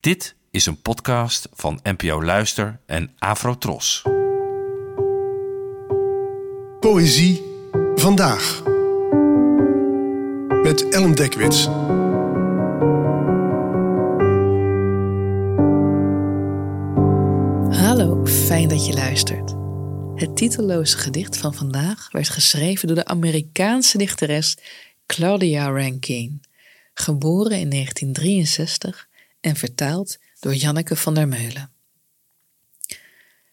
Dit is een podcast van NPO Luister en Afrotros. Poëzie vandaag. Met Ellen Dekwits. Hallo, fijn dat je luistert. Het titelloze gedicht van vandaag werd geschreven door de Amerikaanse dichteres Claudia Rankine, geboren in 1963 en vertaald door Janneke van der Meulen.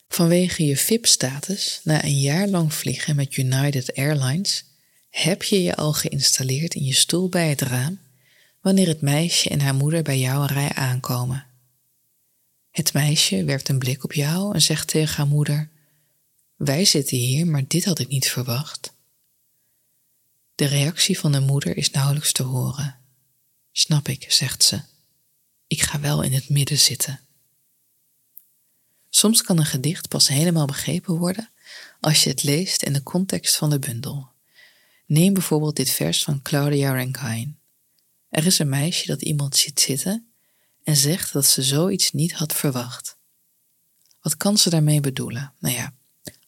Vanwege je VIP-status na een jaar lang vliegen met United Airlines heb je je al geïnstalleerd in je stoel bij het raam wanneer het meisje en haar moeder bij jouw rij aankomen. Het meisje werpt een blik op jou en zegt tegen haar moeder: Wij zitten hier, maar dit had ik niet verwacht. De reactie van de moeder is nauwelijks te horen. Snap ik, zegt ze. Ik ga wel in het midden zitten. Soms kan een gedicht pas helemaal begrepen worden als je het leest in de context van de bundel. Neem bijvoorbeeld dit vers van Claudia Rankine. Er is een meisje dat iemand ziet zitten en zegt dat ze zoiets niet had verwacht. Wat kan ze daarmee bedoelen? Nou ja,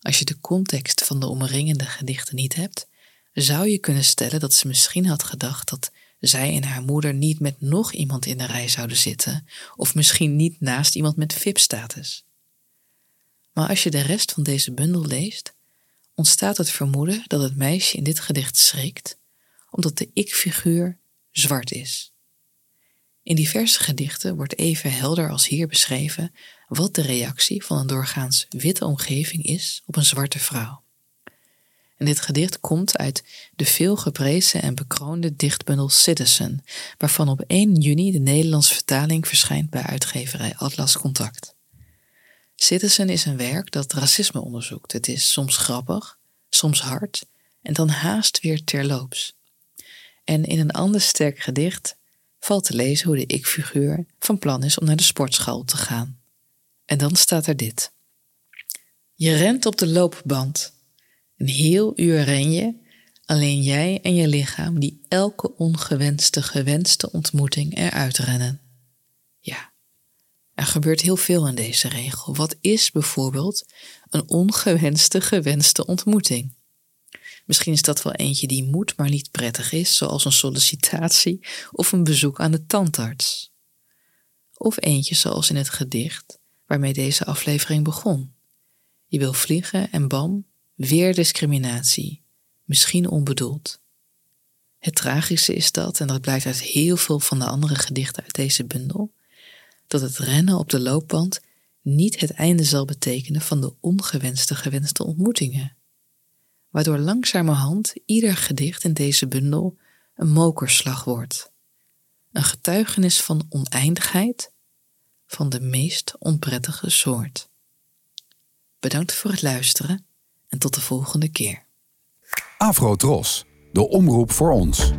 als je de context van de omringende gedichten niet hebt, zou je kunnen stellen dat ze misschien had gedacht dat zij en haar moeder niet met nog iemand in de rij zouden zitten, of misschien niet naast iemand met VIP-status. Maar als je de rest van deze bundel leest, ontstaat het vermoeden dat het meisje in dit gedicht schrikt, omdat de ik-figuur zwart is. In diverse gedichten wordt even helder als hier beschreven wat de reactie van een doorgaans witte omgeving is op een zwarte vrouw. En dit gedicht komt uit de veel geprezen en bekroonde dichtbundel Citizen, waarvan op 1 juni de Nederlandse vertaling verschijnt bij uitgeverij Atlas Contact. Citizen is een werk dat racisme onderzoekt. Het is soms grappig, soms hard en dan haast weer terloops. En in een ander sterk gedicht valt te lezen hoe de ik-figuur van plan is om naar de sportschool te gaan. En dan staat er dit. Je rent op de loopband. Een heel uur ren je, alleen jij en je lichaam die elke ongewenste gewenste ontmoeting eruit rennen. Ja, er gebeurt heel veel in deze regel. Wat is bijvoorbeeld een ongewenste gewenste ontmoeting? Misschien is dat wel eentje die moet, maar niet prettig is, zoals een sollicitatie of een bezoek aan de tandarts. Of eentje zoals in het gedicht waarmee deze aflevering begon. Je wil vliegen en bam, weer discriminatie, misschien onbedoeld. Het tragische is dat, en dat blijkt uit heel veel van de andere gedichten uit deze bundel, dat het rennen op de loopband niet het einde zal betekenen van de ongewenste gewenste ontmoetingen waardoor langzamerhand ieder gedicht in deze bundel een mokerslag wordt. Een getuigenis van oneindigheid van de meest onprettige soort. Bedankt voor het luisteren en tot de volgende keer. Afro Tros, de omroep voor ons.